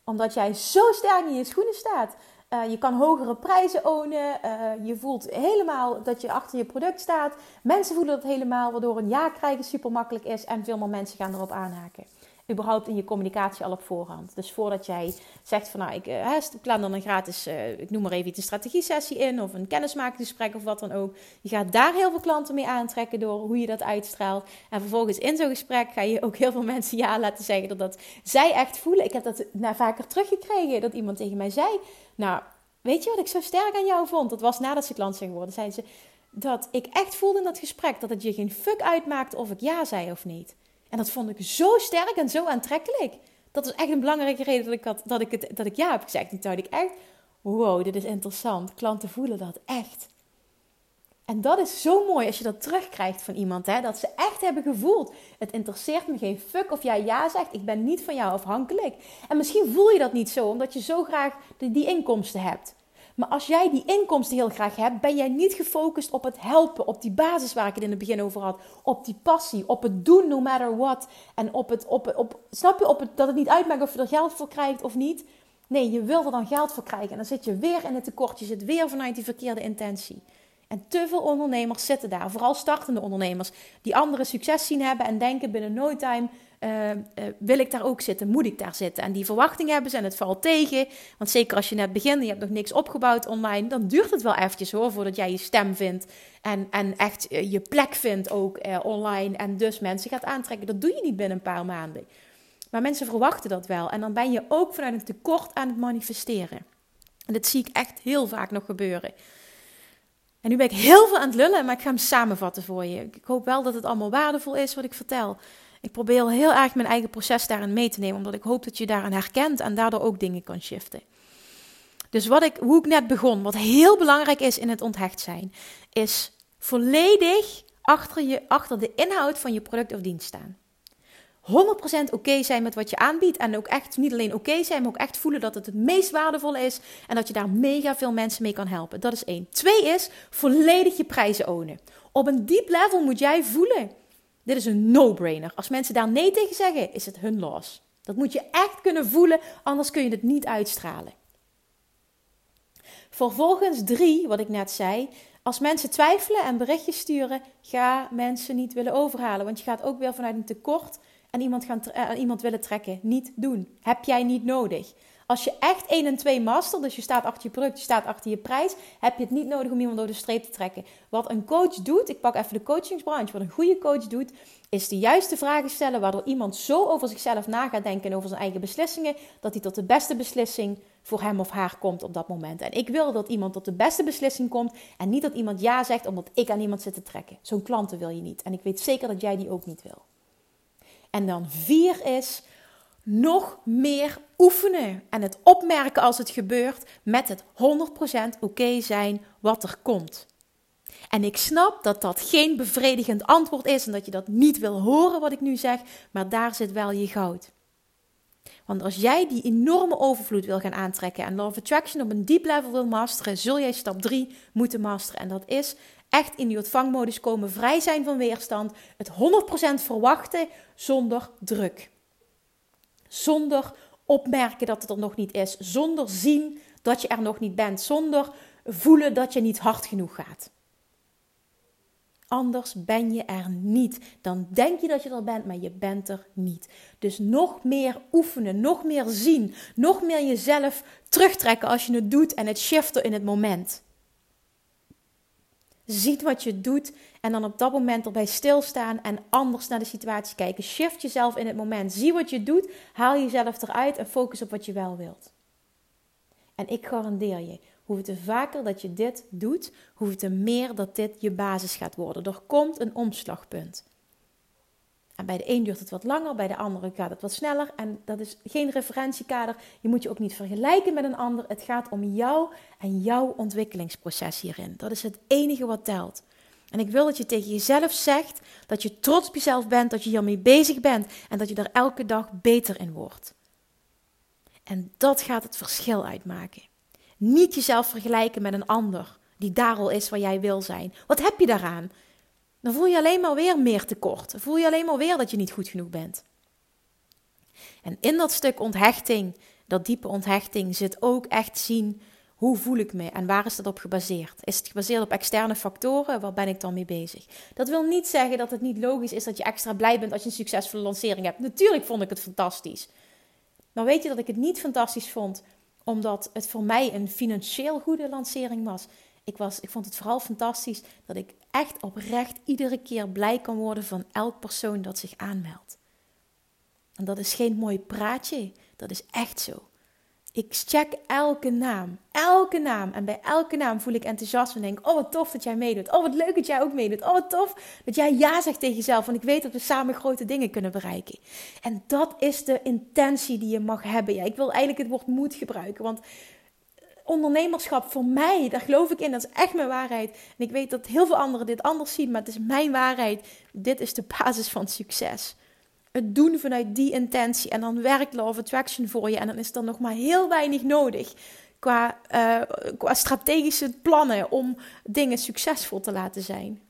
Omdat jij zo sterk in je schoenen staat. Uh, je kan hogere prijzen ownen. Uh, je voelt helemaal dat je achter je product staat. Mensen voelen dat helemaal, waardoor een ja krijgen super makkelijk is. En veel meer mensen gaan erop aanhaken überhaupt in je communicatie al op voorhand. Dus voordat jij zegt van nou, ik uh, plan dan een gratis, uh, ik noem maar even een strategie-sessie in of een kennismakingsgesprek of wat dan ook. Je gaat daar heel veel klanten mee aantrekken door hoe je dat uitstraalt. En vervolgens in zo'n gesprek ga je ook heel veel mensen ja laten zeggen dat, dat zij echt voelen. Ik heb dat nou, vaker teruggekregen dat iemand tegen mij zei, nou, weet je wat ik zo sterk aan jou vond? Dat was nadat ze klant zijn geworden. Zeiden ze dat ik echt voelde in dat gesprek dat het je geen fuck uitmaakte of ik ja zei of niet. En dat vond ik zo sterk en zo aantrekkelijk. Dat was echt een belangrijke reden dat ik, dat ik, het, dat ik ja heb gezegd. Toen dacht ik echt, wow, dit is interessant. Klanten voelen dat echt. En dat is zo mooi als je dat terugkrijgt van iemand. Hè? Dat ze echt hebben gevoeld. Het interesseert me geen fuck of jij ja zegt. Ik ben niet van jou afhankelijk. En misschien voel je dat niet zo, omdat je zo graag die inkomsten hebt. Maar als jij die inkomsten heel graag hebt, ben jij niet gefocust op het helpen, op die basis waar ik het in het begin over had, op die passie, op het doen no matter what. En op het, op, op, snap je, op het, dat het niet uitmaakt of je er geld voor krijgt of niet. Nee, je wil er dan geld voor krijgen en dan zit je weer in het tekort, je zit weer vanuit die verkeerde intentie. En te veel ondernemers zitten daar, vooral startende ondernemers, die anderen succes zien hebben en denken binnen no time uh, wil ik daar ook zitten? Moet ik daar zitten? En die verwachting hebben ze en het valt tegen. Want zeker als je net begint en je hebt nog niks opgebouwd online, dan duurt het wel eventjes hoor, voordat jij je stem vindt. En, en echt uh, je plek vindt ook online. En dus mensen gaat aantrekken. Dat doe je niet binnen een paar maanden. Maar mensen verwachten dat wel. En dan ben je ook vanuit een tekort aan het manifesteren. En dat zie ik echt heel vaak nog gebeuren. En nu ben ik heel veel aan het lullen, maar ik ga hem samenvatten voor je. Ik hoop wel dat het allemaal waardevol is wat ik vertel. Ik probeer heel erg mijn eigen proces daarin mee te nemen, omdat ik hoop dat je daaraan herkent en daardoor ook dingen kan shiften. Dus wat ik, hoe ik net begon, wat heel belangrijk is in het onthecht zijn, is volledig achter, je, achter de inhoud van je product of dienst staan. 100% oké zijn met wat je aanbiedt. En ook echt niet alleen oké zijn, maar ook echt voelen dat het het meest waardevol is. En dat je daar mega veel mensen mee kan helpen. Dat is één. Twee is volledig je prijzen ownen. Op een diep level moet jij voelen dit is een no-brainer. Als mensen daar nee tegen zeggen, is het hun loss. Dat moet je echt kunnen voelen, anders kun je het niet uitstralen. Vervolgens drie, wat ik net zei. Als mensen twijfelen en berichtjes sturen, ga mensen niet willen overhalen. Want je gaat ook weer vanuit een tekort en iemand, gaan uh, iemand willen trekken. Niet doen. Heb jij niet nodig. Als je echt 1 en 2 master, dus je staat achter je product, je staat achter je prijs, heb je het niet nodig om iemand door de streep te trekken. Wat een coach doet, ik pak even de coachingsbranche, wat een goede coach doet, is de juiste vragen stellen waardoor iemand zo over zichzelf na gaat denken en over zijn eigen beslissingen, dat hij tot de beste beslissing voor hem of haar komt op dat moment. En ik wil dat iemand tot de beste beslissing komt en niet dat iemand ja zegt omdat ik aan iemand zit te trekken. Zo'n klanten wil je niet. En ik weet zeker dat jij die ook niet wil. En dan vier is nog meer oefenen en het opmerken als het gebeurt met het 100% oké zijn wat er komt. En ik snap dat dat geen bevredigend antwoord is en dat je dat niet wil horen wat ik nu zeg, maar daar zit wel je goud. Want als jij die enorme overvloed wil gaan aantrekken en Law of Attraction op een diep level wil masteren, zul jij stap 3 moeten masteren. En dat is echt in die ontvangmodus komen, vrij zijn van weerstand, het 100% verwachten zonder druk. Zonder opmerken dat het er nog niet is, zonder zien dat je er nog niet bent, zonder voelen dat je niet hard genoeg gaat. Anders ben je er niet. Dan denk je dat je er bent, maar je bent er niet. Dus nog meer oefenen, nog meer zien, nog meer jezelf terugtrekken als je het doet en het shiften in het moment. Ziet wat je doet en dan op dat moment erbij stilstaan en anders naar de situatie kijken. Shift jezelf in het moment. Zie wat je doet, haal jezelf eruit en focus op wat je wel wilt. En ik garandeer je, hoeveel te vaker dat je dit doet, te meer dat dit je basis gaat worden. Er komt een omslagpunt. En bij de een duurt het wat langer, bij de andere gaat het wat sneller. En dat is geen referentiekader. Je moet je ook niet vergelijken met een ander. Het gaat om jou en jouw ontwikkelingsproces hierin. Dat is het enige wat telt. En ik wil dat je tegen jezelf zegt dat je trots op jezelf bent, dat je hiermee bezig bent en dat je er elke dag beter in wordt. En dat gaat het verschil uitmaken. Niet jezelf vergelijken met een ander die daar al is waar jij wil zijn. Wat heb je daaraan? Dan voel je alleen maar weer meer tekort. Voel je alleen maar weer dat je niet goed genoeg bent. En in dat stuk onthechting, dat diepe onthechting, zit ook echt zien hoe voel ik me en waar is dat op gebaseerd? Is het gebaseerd op externe factoren? Waar ben ik dan mee bezig? Dat wil niet zeggen dat het niet logisch is dat je extra blij bent als je een succesvolle lancering hebt. Natuurlijk vond ik het fantastisch. Maar weet je dat ik het niet fantastisch vond omdat het voor mij een financieel goede lancering was. Ik, was, ik vond het vooral fantastisch dat ik echt oprecht iedere keer blij kan worden van elk persoon dat zich aanmeldt. En dat is geen mooi praatje, dat is echt zo. Ik check elke naam, elke naam. En bij elke naam voel ik enthousiasme en denk: Oh, wat tof dat jij meedoet. Oh, wat leuk dat jij ook meedoet. Oh, wat tof dat jij ja zegt tegen jezelf. Want ik weet dat we samen grote dingen kunnen bereiken. En dat is de intentie die je mag hebben. Ja, ik wil eigenlijk het woord moed gebruiken. Want ondernemerschap voor mij, daar geloof ik in. Dat is echt mijn waarheid. En ik weet dat heel veel anderen dit anders zien, maar het is mijn waarheid. Dit is de basis van succes het doen vanuit die intentie. En dan werkt Law of Attraction voor je. En dan is er nog maar heel weinig nodig qua, uh, qua strategische plannen om dingen succesvol te laten zijn.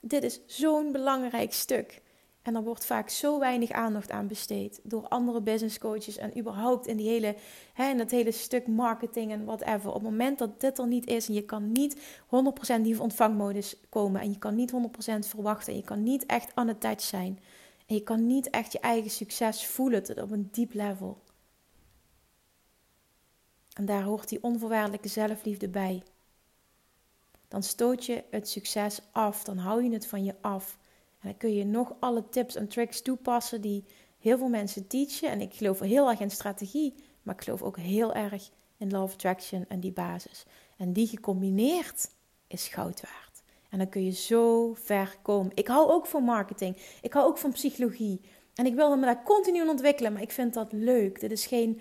Dit is zo'n belangrijk stuk. En er wordt vaak zo weinig aandacht aan besteed door andere business coaches en überhaupt in, die hele, hè, in dat hele stuk marketing en whatever. Op het moment dat dit er niet is en je kan niet 100% die ontvangmodus komen en je kan niet 100% verwachten en je kan niet echt unattached zijn, en je kan niet echt je eigen succes voelen tot op een diep level. En daar hoort die onvoorwaardelijke zelfliefde bij. Dan stoot je het succes af, dan hou je het van je af. Dan kun je nog alle tips en tricks toepassen die heel veel mensen teachen. En ik geloof heel erg in strategie, maar ik geloof ook heel erg in love attraction en die basis. En die gecombineerd is goud waard. En dan kun je zo ver komen. Ik hou ook van marketing. Ik hou ook van psychologie. En ik wil me daar continu ontwikkelen. Maar ik vind dat leuk. Dit is geen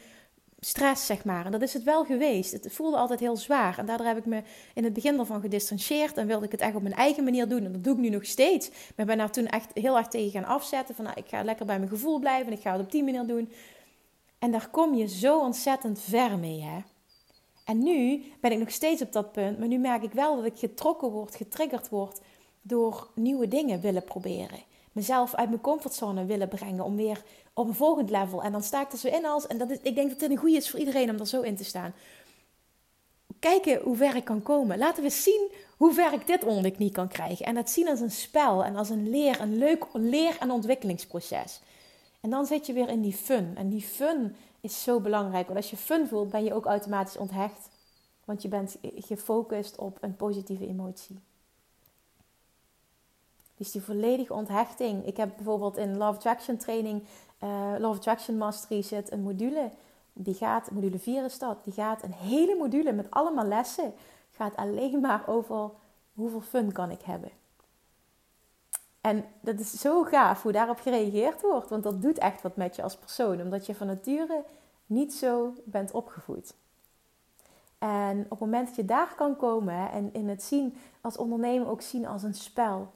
stress, zeg maar. En dat is het wel geweest. Het voelde altijd heel zwaar. En daardoor heb ik me in het begin ervan gedistanceerd. En wilde ik het echt op mijn eigen manier doen. En dat doe ik nu nog steeds. Maar ben daar toen echt heel erg tegen gaan afzetten. Van nou, ik ga lekker bij mijn gevoel blijven. En ik ga het op die manier doen. En daar kom je zo ontzettend ver mee, hè. En nu ben ik nog steeds op dat punt, maar nu merk ik wel dat ik getrokken word, getriggerd word door nieuwe dingen willen proberen. Mezelf uit mijn comfortzone willen brengen om weer op een volgend level. En dan sta ik er zo in als, en dat is, ik denk dat dit een goede is voor iedereen om er zo in te staan. Kijken hoe ver ik kan komen. Laten we zien hoe ver ik dit onder de knie kan krijgen. En dat zien als een spel en als een leer, een leuk leer- en ontwikkelingsproces. En dan zit je weer in die fun. En die fun is zo belangrijk. Want als je fun voelt, ben je ook automatisch onthecht. Want je bent gefocust op een positieve emotie. Dus die volledige onthechting. Ik heb bijvoorbeeld in Love Attraction training, uh, Love Attraction Mastery zit een module. Die gaat, module 4 is dat, die gaat een hele module met allemaal lessen. Gaat alleen maar over hoeveel fun kan ik hebben. En dat is zo gaaf hoe daarop gereageerd wordt. Want dat doet echt wat met je als persoon. Omdat je van nature niet zo bent opgevoed. En op het moment dat je daar kan komen en in het zien als ondernemer ook zien als een spel.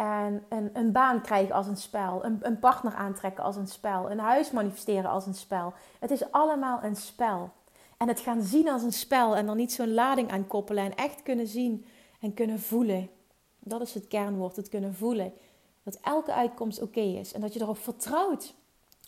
En een, een baan krijgen als een spel. Een, een partner aantrekken als een spel. Een huis manifesteren als een spel. Het is allemaal een spel. En het gaan zien als een spel en er niet zo'n lading aan koppelen. En echt kunnen zien en kunnen voelen. Dat is het kernwoord, het kunnen voelen. Dat elke uitkomst oké is en dat je erop vertrouwt.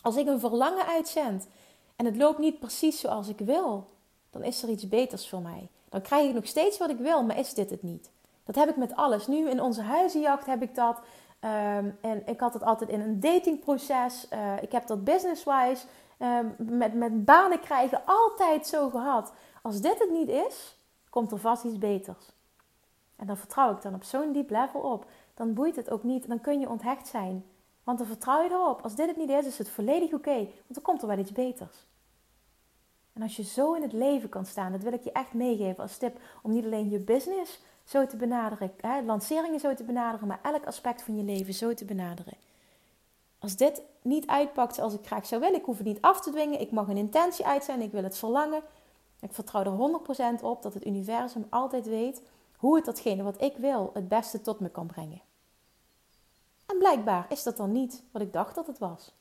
Als ik een verlangen uitzend en het loopt niet precies zoals ik wil, dan is er iets beters voor mij. Dan krijg ik nog steeds wat ik wil, maar is dit het niet? Dat heb ik met alles. Nu in onze huizenjacht heb ik dat. Ehm, en ik had het altijd in een datingproces. Uh, ik heb dat business-wise um, met, met banen krijgen altijd zo gehad. Als dit het niet is, komt er vast iets beters. En dan vertrouw ik dan op zo'n diep level op. Dan boeit het ook niet. Dan kun je onthecht zijn. Want dan vertrouw je erop. Als dit het niet is, is het volledig oké. want dan komt er wel iets beters. En als je zo in het leven kan staan, dat wil ik je echt meegeven als tip om niet alleen je business zo te benaderen, hè, lanceringen zo te benaderen, maar elk aspect van je leven zo te benaderen. Als dit niet uitpakt zoals ik graag zou willen, ik hoef het niet af te dwingen, ik mag een intentie uit zijn, ik wil het verlangen. Ik vertrouw er 100% op dat het universum altijd weet hoe het datgene wat ik wil het beste tot me kan brengen. En blijkbaar is dat dan niet wat ik dacht dat het was.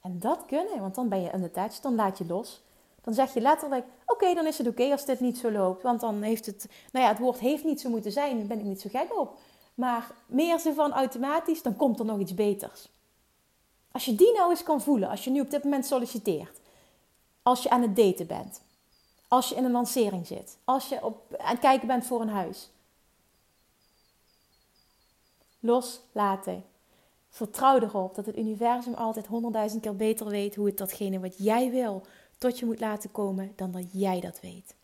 En dat kunnen, want dan ben je unattached, dan laat je los. Dan zeg je letterlijk: Oké, dan is het oké als dit niet zo loopt. Want dan heeft het, nou ja, het woord heeft niet zo moeten zijn, daar ben ik niet zo gek op. Maar meer ze van automatisch, dan komt er nog iets beters. Als je die nou eens kan voelen, als je nu op dit moment solliciteert, als je aan het daten bent, als je in een lancering zit, als je op, aan het kijken bent voor een huis. Loslaten. Vertrouw erop dat het universum altijd honderdduizend keer beter weet hoe het datgene wat jij wil tot je moet laten komen dan dat jij dat weet.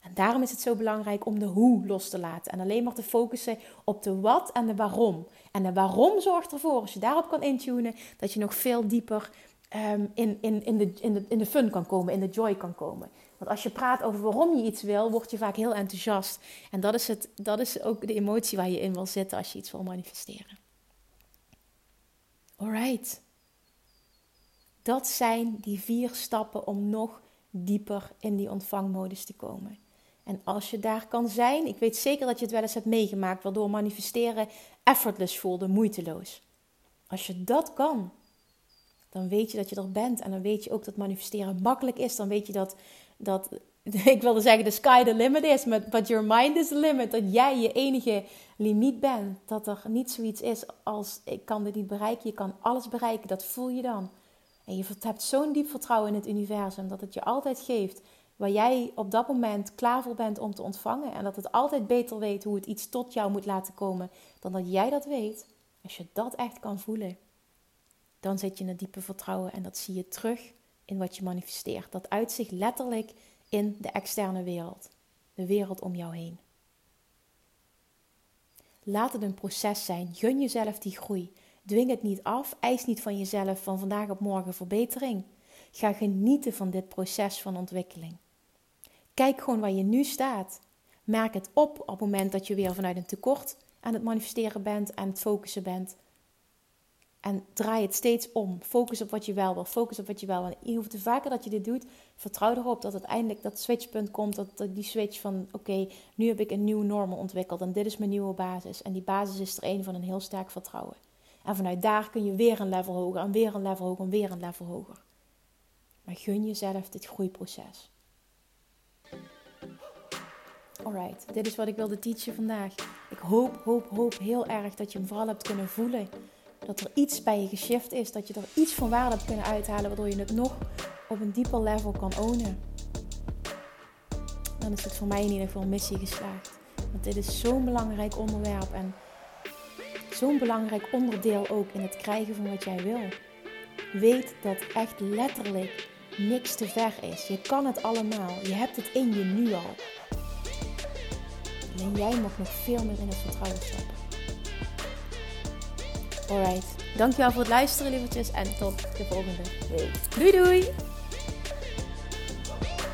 En daarom is het zo belangrijk om de hoe los te laten en alleen maar te focussen op de wat en de waarom. En de waarom zorgt ervoor, als je daarop kan intunen, dat je nog veel dieper um, in, in, in, de, in, de, in de fun kan komen, in de joy kan komen. Want als je praat over waarom je iets wil, word je vaak heel enthousiast. En dat is, het, dat is ook de emotie waar je in wil zitten als je iets wil manifesteren. Alright. Dat zijn die vier stappen om nog dieper in die ontvangmodus te komen. En als je daar kan zijn, ik weet zeker dat je het wel eens hebt meegemaakt, waardoor manifesteren effortless voelde, moeiteloos. Als je dat kan, dan weet je dat je er bent. En dan weet je ook dat manifesteren makkelijk is. Dan weet je dat, dat *laughs* ik wilde zeggen, de sky the limit is, but your mind is the limit. Dat jij je enige limiet bent. Dat er niet zoiets is als ik kan dit niet bereiken. Je kan alles bereiken, dat voel je dan. En je hebt zo'n diep vertrouwen in het universum dat het je altijd geeft waar jij op dat moment klaar voor bent om te ontvangen. En dat het altijd beter weet hoe het iets tot jou moet laten komen dan dat jij dat weet. Als je dat echt kan voelen, dan zit je in het diepe vertrouwen en dat zie je terug in wat je manifesteert. Dat uitzicht letterlijk in de externe wereld, de wereld om jou heen. Laat het een proces zijn. Gun jezelf die groei. Dwing het niet af. Eis niet van jezelf van vandaag op morgen verbetering. Ga genieten van dit proces van ontwikkeling. Kijk gewoon waar je nu staat. Merk het op op het moment dat je weer vanuit een tekort aan het manifesteren bent, aan het focussen bent. En draai het steeds om. Focus op wat je wel wil. Focus op wat je wel wil. Hoe vaker dat je dit doet, vertrouw erop dat uiteindelijk dat switchpunt komt. Dat, die switch van oké, nu heb ik een nieuwe norm ontwikkeld en dit is mijn nieuwe basis. En die basis is er een van een heel sterk vertrouwen. En vanuit daar kun je weer een level hoger en weer een level hoger en weer een level hoger. Maar gun jezelf dit groeiproces. Alright, dit is wat ik wilde teachen vandaag. Ik hoop, hoop, hoop heel erg dat je hem vooral hebt kunnen voelen. Dat er iets bij je geshift is, dat je er iets van waarde hebt kunnen uithalen, waardoor je het nog op een dieper level kan ownen. Dan is het voor mij in ieder geval missie geslaagd. Want dit is zo'n belangrijk onderwerp en zo'n belangrijk onderdeel ook in het krijgen van wat jij wil. Weet dat echt letterlijk niks te ver is. Je kan het allemaal. Je hebt het in je nu al. En jij mag nog veel meer in het vertrouwen stappen. Alright. Dankjewel voor het luisteren, lievertjes. En tot de volgende week. Doei doei!